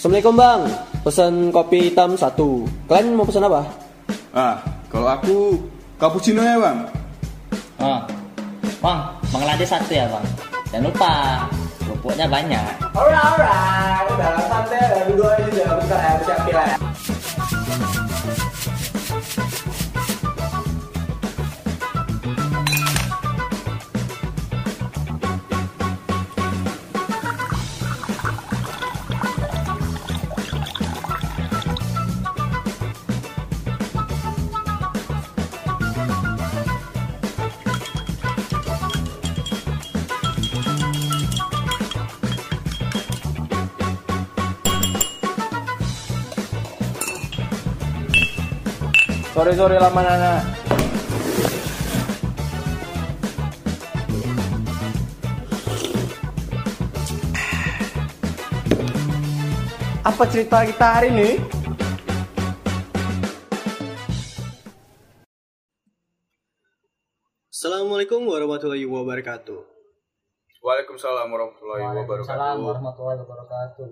Assalamualaikum bang, pesan kopi hitam satu. Kalian mau pesan apa? Ah, kalau aku cappuccino ya bang. Oh. Bang, bang lade satu ya bang. Jangan lupa, kerupuknya banyak. Alright, alright. Udah santai, udah dua ini udah bentar ya, siap ya. Sore sore lama nana. Apa cerita kita hari ini? Assalamualaikum warahmatullahi wabarakatuh. Waalaikumsalam warahmatullahi wabarakatuh. Assalamualaikum warahmatullahi wabarakatuh.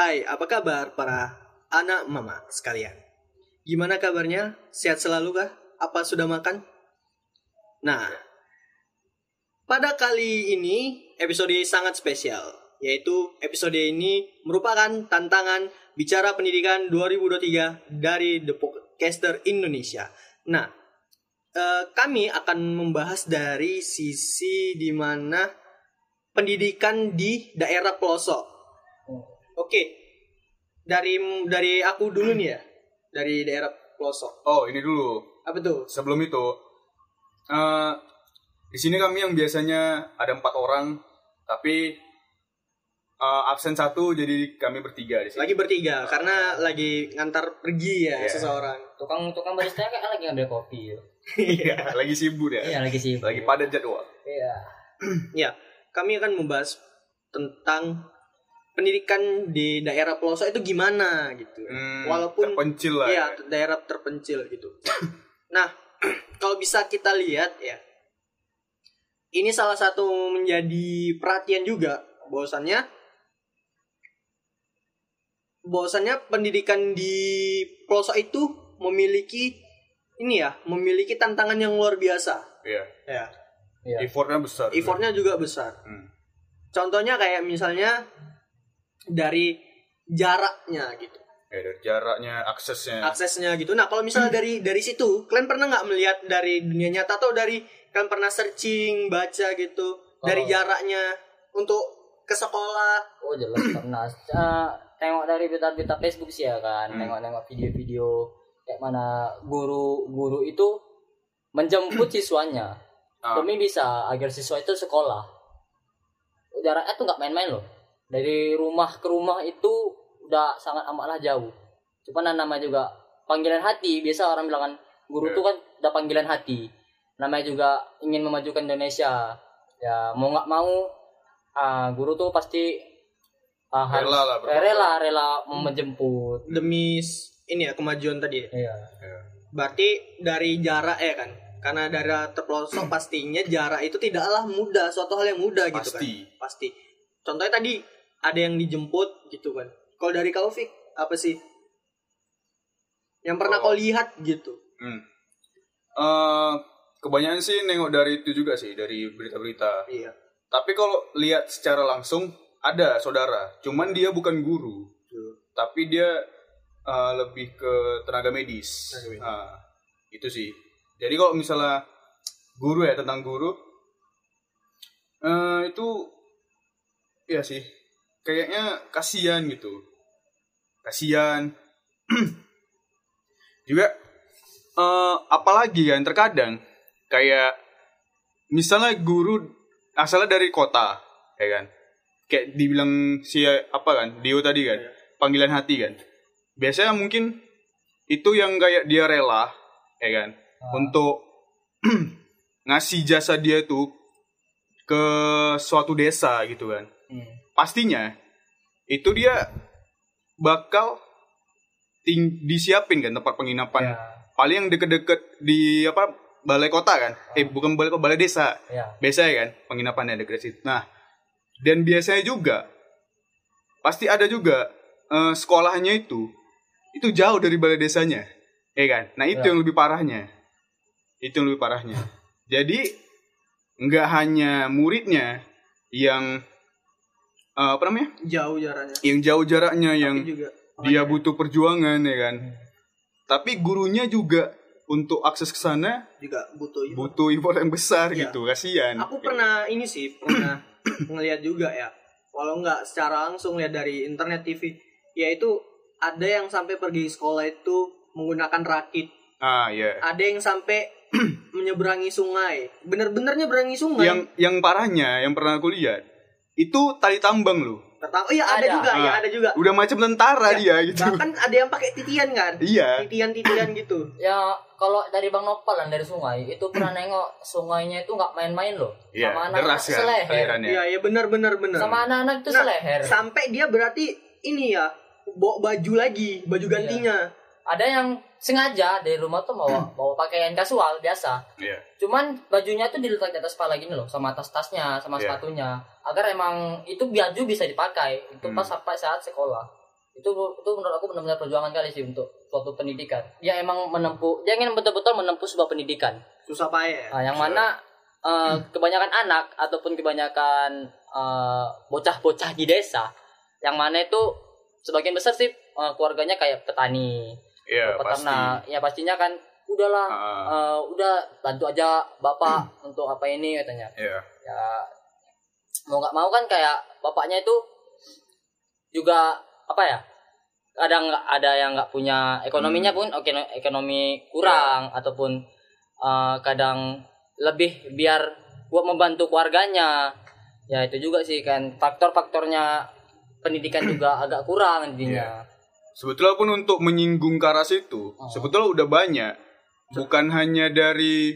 Hai, apa kabar para anak mama sekalian? Gimana kabarnya? Sehat selalu kah? Apa sudah makan? Nah, pada kali ini episode sangat spesial, yaitu episode ini merupakan tantangan bicara pendidikan 2023 dari The Podcaster Indonesia. Nah, eh, kami akan membahas dari sisi di mana pendidikan di daerah pelosok. Oke, dari dari aku dulu nih ya, dari daerah pelosok. Oh ini dulu. Apa tuh? Sebelum itu, eh di sini kami yang biasanya ada empat orang, tapi eh, absen satu, jadi kami bertiga di sini. Lagi bertiga karena lagi ngantar pergi ya Iya. seseorang. Tukang tukang barista kayak lagi ngambil kopi. ya. Iya, lagi sibuk ya. Iya lagi sih. Lagi padat jadwal. Iya. Ya, kami akan membahas tentang pendidikan di daerah pelosok itu gimana gitu. Hmm, Walaupun terpencil lah. Iya, ya. daerah terpencil gitu. nah, kalau bisa kita lihat ya, ini salah satu menjadi perhatian juga bahwasannya bahwasannya pendidikan di pelosok itu memiliki ini ya, memiliki tantangan yang luar biasa. Iya. Ya, Iya. Effortnya besar. effortnya juga besar. Hmm. Contohnya kayak misalnya dari jaraknya gitu. Ya, dari jaraknya, aksesnya. aksesnya gitu. Nah, kalau misalnya dari dari situ, kalian pernah nggak melihat dari dunia nyata atau dari kalian pernah searching, baca gitu dari Oh. jaraknya untuk ke sekolah? Oh jelas pernah. Ah, tengok dari berita-berita Facebook sih ya kan. Hmm. Tengok-tengok video-video kayak mana guru-guru itu menjemput siswanya Ah. demi bisa agar siswa itu sekolah. Jaraknya tuh nggak main-main loh. Dari rumah ke rumah itu udah sangat amatlah jauh. Cuman nama juga panggilan hati. Biasa orang bilang kan guru Iya. tuh kan udah panggilan hati. Namanya juga ingin memajukan Indonesia. Ya mau nggak mau ah, guru tuh pasti harus Rela lah, eh, rela rela menjemput. Demi ini ya kemajuan tadi. ya. Iya. Ya. Berarti dari jarak ya kan? Karena dari terpelosok pastinya jarak itu tidaklah mudah, suatu hal yang mudah gitu kan. Pasti. Pasti. Contohnya tadi ada yang dijemput gitu kan. Kalau dari kau Fik, apa sih? Yang pernah Kalau- kau lihat gitu. Hmm. Eh, kebanyakan sih nengok dari itu juga sih, dari berita-berita. Iya. Tapi kalau lihat secara langsung ada saudara, cuman dia bukan guru, tapi dia uh, lebih ke tenaga medis. Tenaga medis. Ah, itu sih. Jadi kalau misalnya guru ya tentang guru, eh, itu ya sih, kayaknya kasihan gitu, kasihan. Juga eh, apalagi kan terkadang kayak misalnya guru asalnya dari kota, ya kan? Kayak dibilang si apa kan, Dio tadi kan, panggilan hati kan. Biasanya mungkin itu yang kayak dia rela, ya kan, untuk ngasih jasa dia tuh ke suatu desa gitu kan. Hmm. Pastinya itu dia bakal ting disiapin kan tempat penginapan Ya. paling yang deket-deket di apa balai kota kan eh bukan balai kota balai desa Ya. biasa ya kan penginapannya deket situ nah dan biasanya juga pasti ada juga eh, sekolahnya itu itu jauh dari balai desanya, ya kan? Nah itu Ya. yang lebih parahnya, itu yang lebih parahnya. Jadi nggak hanya muridnya yang eh, apa namanya, Jauh jaraknya. yang jauh jaraknya, yang Tapi juga dia butuh perjuangan, ya kan? Tapi gurunya juga untuk akses ke sana juga butuh effort. butuh effort yang besar Iya. gitu, kasihan. Aku pernah ini sih pernah ngelihat juga ya. Walau nggak secara langsung lihat dari internet TV, yaitu ada yang sampai pergi sekolah itu menggunakan rakit. Ah ya. Ada yang sampai menyeberangi sungai. Bener-bener nyeberangi sungai. Yang yang parahnya yang pernah aku lihat itu tali tambang loh. Pertama, oh iya ada, Ada. juga, ya ada juga. Udah macam tentara dia gitu. Bahkan ada yang pakai titian kan? Iya. Titian-titian gitu. Ya kalau dari Bang Nopal yang dari sungai itu pernah nengok sungainya itu nggak main-main loh. Iya, Sama anak-anak deras kan seleher. Iya, iya benar benar benar. Sama anak-anak itu Nah, seleher. Sampai dia berarti ini ya, bawa baju lagi, baju Iya. gantinya. Ada yang sengaja dari rumah tuh bawa bawa pakaian kasual biasa. Iya. Cuman bajunya tuh diletak di atas kepala gini loh, sama atas tasnya, sama Iya. sepatunya, agar emang itu baju bisa dipakai itu Hmm. pas sampai saat sekolah. Itu itu menurut aku benar-benar perjuangan kali sih untuk suatu pendidikan. Dia emang menempuh, dia ingin betul-betul menempuh sebuah pendidikan. Susah payah. Nah, yang mana eh, kebanyakan anak ataupun kebanyakan eh, bocah-bocah di desa, yang mana itu sebagian besar sih eh, keluarganya kayak petani, Iya, pasti. Ya pastinya kan udahlah, Ah, eh, udah bantu aja bapak untuk apa ini katanya. Iya. Ya mau nggak mau kan kayak bapaknya itu juga apa ya? Kadang nggak ada yang nggak punya ekonominya pun oke ekonomi kurang ataupun eh, kadang lebih biar buat membantu keluarganya. Ya itu juga sih kan faktor-faktornya pendidikan juga agak kurang intinya. Sebetulnya pun untuk menyinggung ke arah situ, Oh. sebetulnya udah banyak. Bukan hanya dari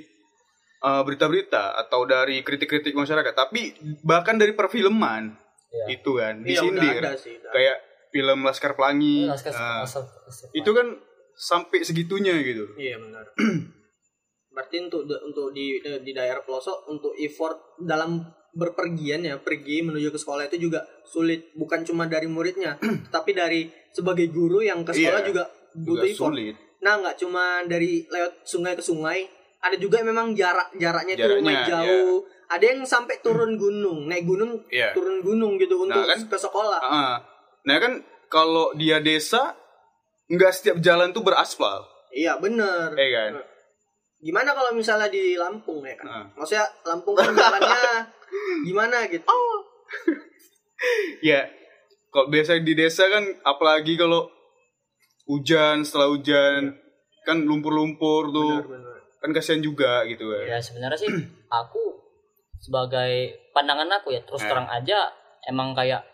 uh, berita-berita atau dari kritik-kritik masyarakat, tapi bahkan dari perfilman Iya. itu kan udah disindir. ada sih. udah. Kayak film Laskar Pelangi. Laskar- nah, Laskar- Laskar- itu kan sampai segitunya gitu. Iya benar. Berarti untuk untuk di di daerah pelosok untuk effort dalam berpergian ya pergi menuju ke sekolah itu juga sulit bukan cuma dari muridnya tapi dari sebagai guru yang ke sekolah Iya, juga butuh Juga sulit. Nah nggak cuma dari lewat sungai ke sungai ada juga yang memang jarak jaraknya itu Jaraknya, lumayan jauh. Ada yang sampai turun gunung naik gunung Iya. turun gunung gitu untuk kan? ke sekolah. Ah, Nah kan kalau dia desa nggak setiap jalan tuh beraspal, Iya bener. ya kan? Gimana kalau misalnya di Lampung ya kan? Ah. Maksudnya Lampung kan jalannya gimana gitu? Ya, kalau biasa di desa kan apalagi kalau hujan setelah hujan kan lumpur-lumpur tuh Benar-benar. kan kasihan juga gitu kan. Ya sebenarnya sih aku sebagai pandangan aku ya terus Eh. terang aja emang kayak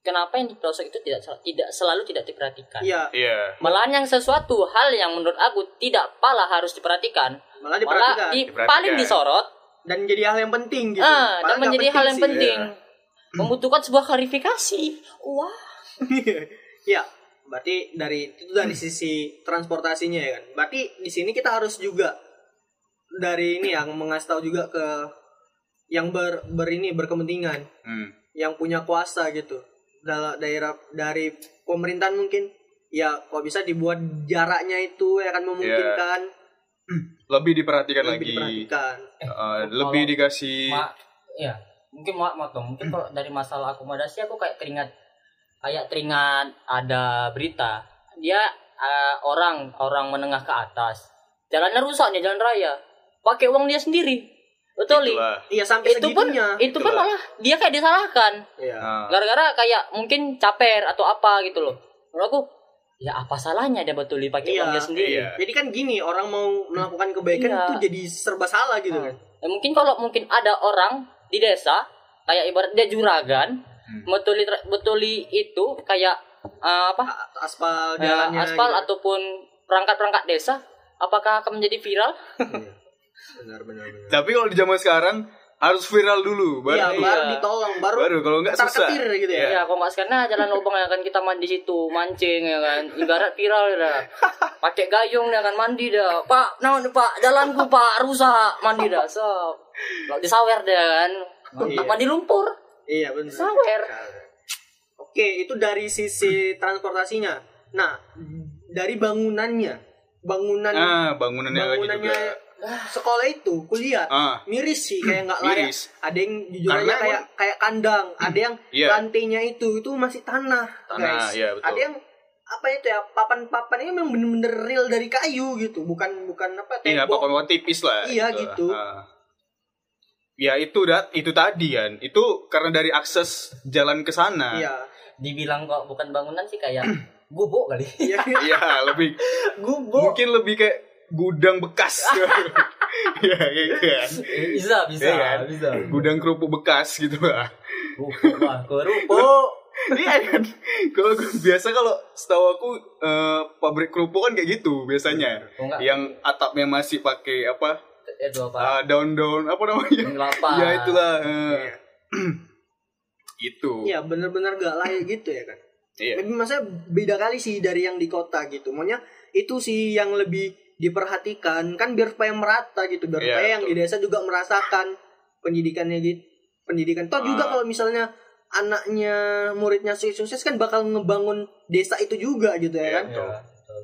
kenapa yang di pelosok itu tidak tidak selalu tidak diperhatikan. Iya, Iya. Malahan yang sesuatu hal yang menurut aku tidak pala harus diperhatikan, malah malah diperhatikan di, Diperhatikan. paling disorot, dan jadi hal yang penting gitu. Padahal dan menjadi hal yang sih. penting. Membutuhkan sebuah klarifikasi. Wah. Iya, berarti dari itu dari sisi transportasinya ya kan. Berarti di sini kita harus juga dari ini yang mengasih tahu juga ke yang ber, ber ini berkepentingan, Hmm. yang punya kuasa gitu. Dalam daerah dari pemerintahan mungkin ya kalau bisa dibuat jaraknya itu ya akan memungkinkan Lebih diperhatikan lebih lagi. diperhatikan. Eh, kalau- lebih dikasih Ma, ya, mungkin mau motong. Mungkin kalau dari masalah akomodasi aku kayak teringat kayak teringat ada berita. Dia eh, orang orang menengah ke atas. Jalannya rusak nih jalan raya. Pakai uang dia sendiri. Betul, Li? Iya sampai Itu pun segitunya. itu pun malah dia kayak disalahkan. Iya. Nah, Gara-gara kayak mungkin caper atau apa gitu loh. Menurut aku ya apa salahnya dia betul pakai Iya, uang dia sendiri. iya. Jadi kan gini, orang mau melakukan kebaikan Iya. itu jadi serba salah gitu kan. Ya, mungkin kalau mungkin ada orang di desa kayak ibarat dia juragan, Hmm. betuli betuli itu kayak eh, apa Aspal jalannya aspal gitu. ataupun perangkat-perangkat desa, apakah akan menjadi viral? Iya. benar benar benar. Tapi kalau di zaman sekarang harus viral dulu baru Iya, baru Iya. ditolong, baru, baru kalau nggak ketar susah. ketir gitu ya. Ya, kalau nggak nah, jalan lubang ya kan kita mandi situ, mancing ya kan, ibarat viral ya. dah. Pakai gayung ya kan mandi dah. Pak, nah Pak, jalanku Pak rusak, mandi dah. So, kalau disawer deh kan. Iya. Mandi lumpur, Iya benar. sawer. Oke itu dari sisi transportasinya. Nah, dari bangunannya, bangunan Ah, bangunannya, lagi bangunannya juga. Sekolah itu kuliah Ah, miris sih kayak nggak layak. Miris. Ada yang jujur Karena aja kayak kayak kandang, ada yang Iya. lantainya itu itu masih tanah, Tanah, guys. iya, betul. Ada yang apa itu ya papan-papannya memang bener-bener real dari kayu gitu, bukan bukan apa Iya, tembok. papan tipis lah. Iya, gitu. Ah. Ya itu dat, itu tadi kan. Itu karena dari akses jalan ke sana. Iya. Dibilang kok bukan bangunan sih kayak gubuk kali. Iya. Iya, lebih Gubuk. mungkin lebih kayak gudang bekas. Iya, gitu kan. bisa, bisa, Iya kan? bisa. Gudang kerupuk bekas gitu lah. Kerupuk. iya kan. Kalau biasa kalau setahu aku eh, pabrik kerupuk kan kayak gitu biasanya. Oh, enggak. Yang atapnya masih pakai apa? Itu apa? ah, daun-daun apa namanya? Kelapa. Ya itulah. eh. itu. Iya, bener-bener gak layak gitu ya kan. Iya. Maksudnya beda kali sih dari yang di kota gitu. Maunya itu sih yang lebih diperhatikan kan biar supaya merata gitu, biar Iya, supaya yang betul. di desa juga merasakan pendidikannya gitu. Pendidikan. Toh juga Ah. kalau misalnya anaknya muridnya sukses kan bakal ngebangun desa itu juga gitu ya Iya, kan. betul. Ya,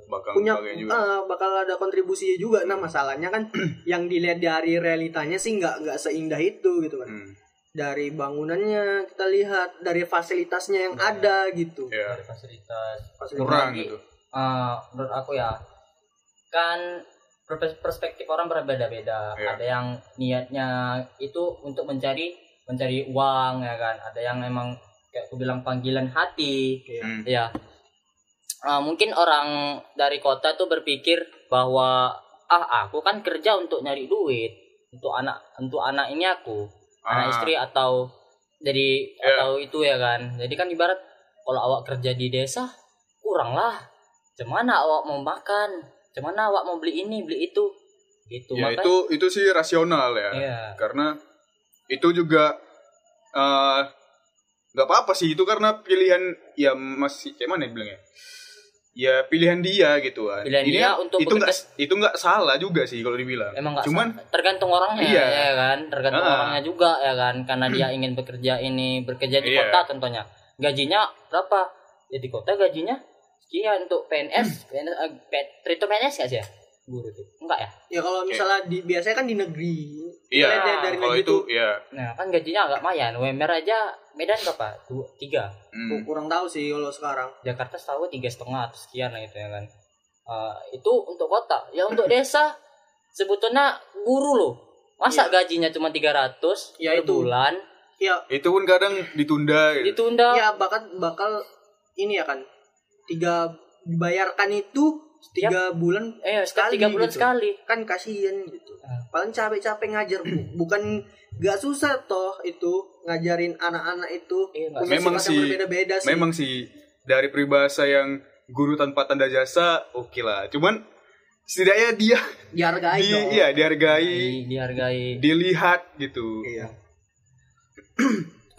Bakal punya juga. ah, bakal ada kontribusinya juga nah masalahnya kan yang dilihat dari realitanya sih nggak nggak seindah itu gitu kan Hmm, dari bangunannya kita lihat dari fasilitasnya yang Nah. ada gitu ya. Dari fasilitas. Fasilitas. Kurang Lagi, gitu. eh, menurut aku ya kan pers- perspektif orang berbeda-beda Iya. ada yang niatnya itu untuk mencari mencari uang ya kan ada yang emang kayak aku bilang panggilan hati Iya. Hmm. ya Eh, mungkin orang dari kota tuh berpikir bahwa ah aku kan kerja untuk nyari duit untuk anak untuk anak ini aku anak Ah, istri atau jadi Ya. atau itu ya kan jadi kan ibarat kalau awak kerja di desa kurang lah cemana awak mau makan cemana awak mau beli ini beli itu gitu Ya Makanya- itu itu sih rasional ya. Iya. Karena itu juga eh, nggak apa-apa sih itu karena pilihan ya masih kayak mana ya bilangnya? Ya pilihan dia gitu kan. Pilihan Ini dia kan- untuk itu nggak itu nggak salah juga sih kalau dibilang. emang nggak Cuman salah. tergantung orangnya Iya. ya kan tergantung Ah. orangnya juga ya kan karena dia ingin bekerja ini bekerja di Iya. kota contohnya gajinya berapa ya di kota gajinya sekian untuk PNS PNS eh, P- Trito PNS nggak sih ya? Guru tuh enggak ya? Ya kalau misalnya di biasanya kan di negeri. Iya, Misalnya dari, dari kalau negeri itu ya nah kan gajinya agak lumayan. UMR aja Medan berapa? Dua tiga. Hmm, kurang tahu sih kalau sekarang. Jakarta setahu tiga setengah atau sekian lah gitu ya kan. Eh, itu untuk kota. Ya untuk desa sebetulnya guru loh. Masa Iya. gajinya cuma 300 Ya, per itu. bulan? Ya itu pun kadang ditunda gitu. ditunda. Ya bakal bakal ini ya kan tiga dibayarkan itu tiga bulan eh Sekali tiga bulan gitu. sekali kan kasihan gitu Ah. paling capek-capek ngajar Bu. bukan gak susah toh itu ngajarin anak-anak itu Iya, nggak punya Memang sih- berbeda-beda sih Memang sih dari peribahasa yang guru tanpa tanda jasa oke lah. Cuman setidaknya dia dihargai di, dong iya dihargai, Di- dihargai dilihat gitu. Iya.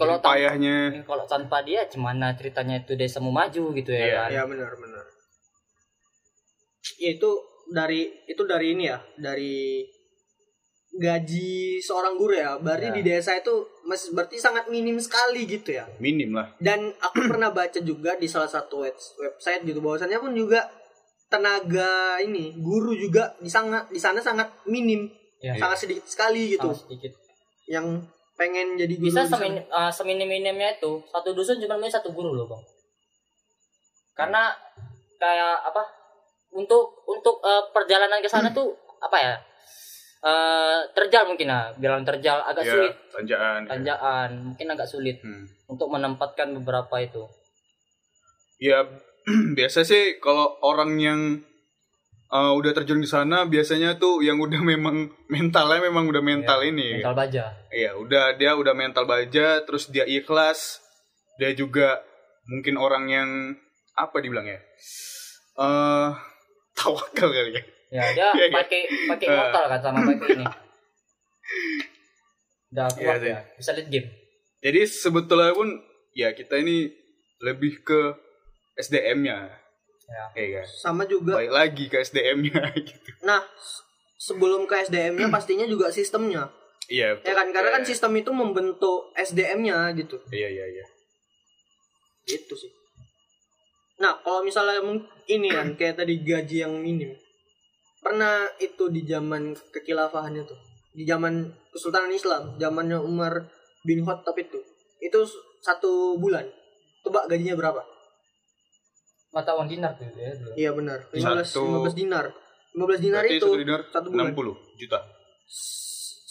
Kalau payahnya. kalau tanpa dia gimana ceritanya itu desa mau maju gitu ya Iya. kan ya benar benar ya itu dari itu dari ini ya dari gaji seorang guru ya berarti Ya. di desa itu masih berarti sangat minim sekali gitu ya Minim lah. dan aku pernah baca juga di salah satu web- website gitu bahwasannya pun juga tenaga ini guru juga di sana di sana sangat minim Ya. sangat sedikit sekali gitu Sangat sedikit yang pengen jadi guru bisa semin, uh, seminim-minimnya itu satu dusun cuma punya satu guru loh bang. Karena kayak apa untuk untuk uh, perjalanan ke sana tuh apa ya Uh, terjal mungkin lah bilang terjal agak ya, sulit. tanjakan. tanjakan mungkin agak sulit Hmm. untuk menempatkan beberapa itu. Ya biasa sih kalau orang yang uh, udah terjun di sana biasanya tuh yang udah memang mentalnya memang udah mental Ya, ini. mental baja Iya, udah dia udah mental baja, terus dia ikhlas. Dia juga mungkin orang yang apa dibilang ya? Eh tawakal kali ya. ya dia Iya, pakai pakai Eh. mortal kan sama pakai ini udah Iya kuat sih. ya bisa lead game Jadi sebetulnya pun ya kita ini lebih ke SDM-nya. Ya Iya kan? sama juga Baik lagi ke SDM-nya gitu. nah sebelum ke SDM-nya pastinya juga sistemnya Iya. ya kan karena kan Iya, sistem itu membentuk SDM-nya gitu Iya, iya, iya. Itu sih. Nah, kalau misalnya ini kan kayak tadi gaji yang minim. Pernah itu di zaman kekilafahan itu. Di zaman Kesultanan Islam, zamannya Umar bin Khattab itu. Itu satu bulan. Coba gajinya berapa? Mata uang dinar tuh ya. Iya benar. 15 Satu- 15 dinar. 15 dinar itu satu dinar satu bulan. 60 juta.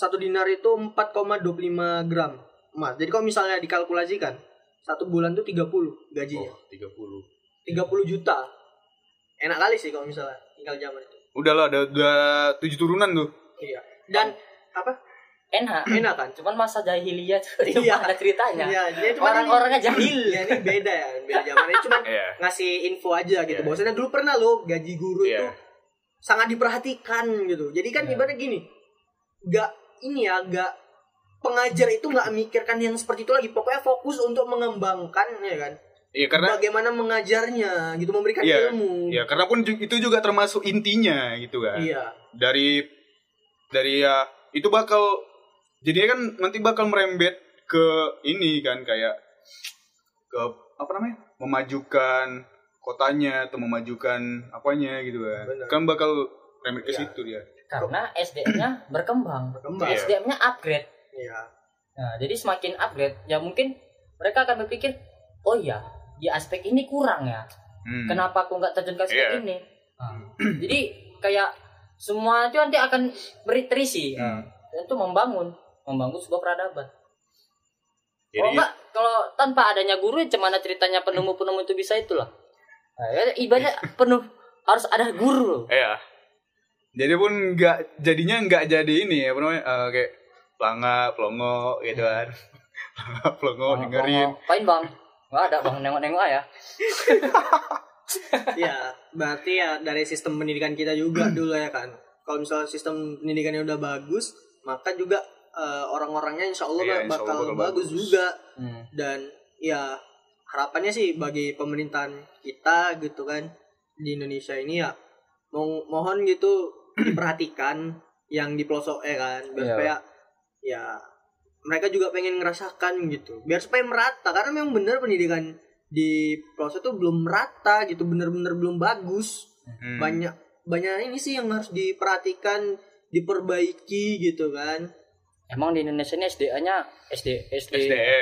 Satu dinar itu 4,25 gram emas. Jadi kalau misalnya dikalkulasikan satu bulan tuh 30 gajinya. Oh, 30. 30 juta. Enak kali sih kalau misalnya tinggal zaman itu. Udahlah ada udah tujuh turunan tuh. Iya. Dan apa? Enak. Enak kan? Cuman masa jahiliyah tuh itu Iya. ada ceritanya. Iya, Orang-orangnya jahil. Ya ini beda ya, beda zaman ini cuma Iya. ngasih info aja gitu. Iya. Bahwasanya dulu pernah loh gaji guru itu Iya. sangat diperhatikan gitu. Jadi kan Iya. ibaratnya gini, nggak ini ya, nggak pengajar itu nggak mikirkan yang seperti itu lagi. Pokoknya fokus untuk mengembangkan ya kan. Iya karena Bagaimana mengajarnya gitu, memberikan Iya, ilmu. ya karena pun itu juga termasuk intinya gitu kan. Iya. Dari dari ya itu bakal jadinya kan nanti bakal merembet ke ini kan kayak ke apa namanya? memajukan kotanya atau memajukan apanya gitu kan. Benar. Kan bakal merembet ke Iya. situ dia. Karena SDM-nya berkembang. Berkembang. Iya. SDM-nya upgrade. Iya. Nah, jadi semakin upgrade, ya mungkin mereka akan berpikir, oh iya, di aspek ini kurang ya. Hmm. Kenapa aku nggak terjun ke aspek Iya. ini? Nah, jadi kayak semua itu nanti akan beri terisi Hmm. untuk membangun, membangun sebuah peradaban. Jadi Kalau enggak, kalau tanpa adanya guru, cemana ceritanya penemu-penemu itu bisa itulah. Nah, ya, ibaratnya penuh harus ada guru. Iya. Jadi pun nggak jadinya nggak jadi ini apa namanya eh, kayak pelanga pelongo gitu kan. pelongo Oh, dengerin. Ngapain bang? Nggak ada bang, nengok-nengok ya. Iya, berarti ya dari sistem pendidikan kita juga dulu ya kan. Kalau misalnya sistem pendidikannya udah bagus, maka juga eh, orang-orangnya insya Allah Iya, insya bakal, Allah bakal bagus, bagus. juga. Hmm. Dan ya harapannya sih bagi pemerintahan kita gitu kan di Indonesia ini ya mo- mohon gitu diperhatikan yang di pelosok ya kan biar Iya. supaya ya mereka juga pengen ngerasakan gitu biar supaya merata karena memang bener pendidikan di pelosok tuh belum merata gitu bener-bener belum bagus Hmm. banyak banyak ini sih yang harus diperhatikan diperbaiki gitu kan Emang di Indonesia ini SDA-nya SD SD.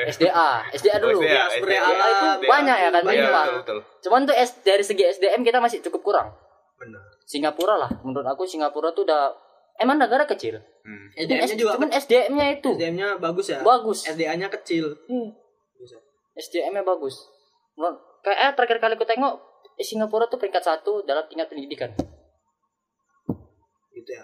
SDA SDA dulu. SDA, Ya, ala- itu SDA. banyak ya kan Iya, betul. Cuman tuh S, dari segi SDM kita masih cukup kurang. benar Singapura lah, menurut aku Singapura tuh udah emang negara kecil. Hmm. SDM-nya juga cuman SDM-nya itu SDM-nya bagus ya bagus. SDA-nya kecil Hmm, Bisa. SDM-nya bagus. Menurut- Kayak eh, terakhir kali aku tengok eh, Singapura tuh peringkat satu dalam tingkat pendidikan. gitu ya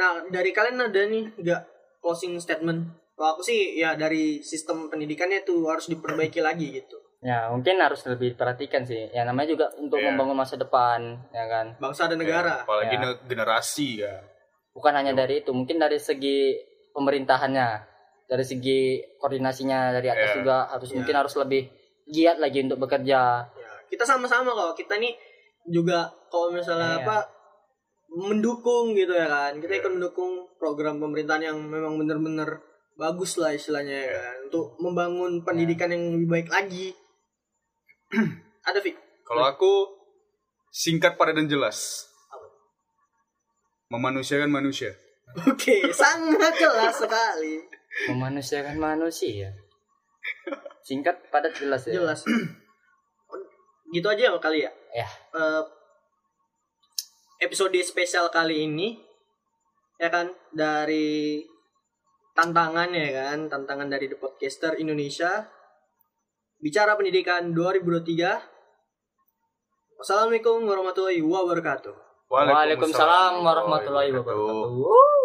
nah dari kalian ada nih nggak closing statement kalau aku sih ya dari sistem pendidikannya tuh harus diperbaiki lagi gitu Ya mungkin harus lebih diperhatikan sih. Ya namanya juga untuk Iya. membangun masa depan, ya kan. bangsa dan negara Apalagi Ya. ne- generasi ya. bukan hanya dari itu mungkin dari segi pemerintahannya dari segi koordinasinya dari atas Iya. juga harus Iya. mungkin harus lebih giat lagi untuk bekerja ya, kita sama-sama kalau kita nih juga kalau misalnya Iya. apa mendukung gitu ya kan. Kita ikut mendukung program pemerintahan yang memang bener-bener bagus lah istilahnya ya kan. Untuk membangun pendidikan yang lebih baik lagi. Ada Fik Kalau aku singkat padat dan jelas. Apa? Memanusiakan manusia. oke sangat jelas sekali. Memanusiakan manusia. Singkat padat jelas ya? Jelas. Gitu aja kali ya? Ya. Eh, episode spesial kali ini ya kan dari tantangan ya kan tantangan dari the podcaster Indonesia. Bicara pendidikan 2023 wassalamualaikum warahmatullahi wabarakatuh. Waalaikumsalam warahmatullahi wabarakatuh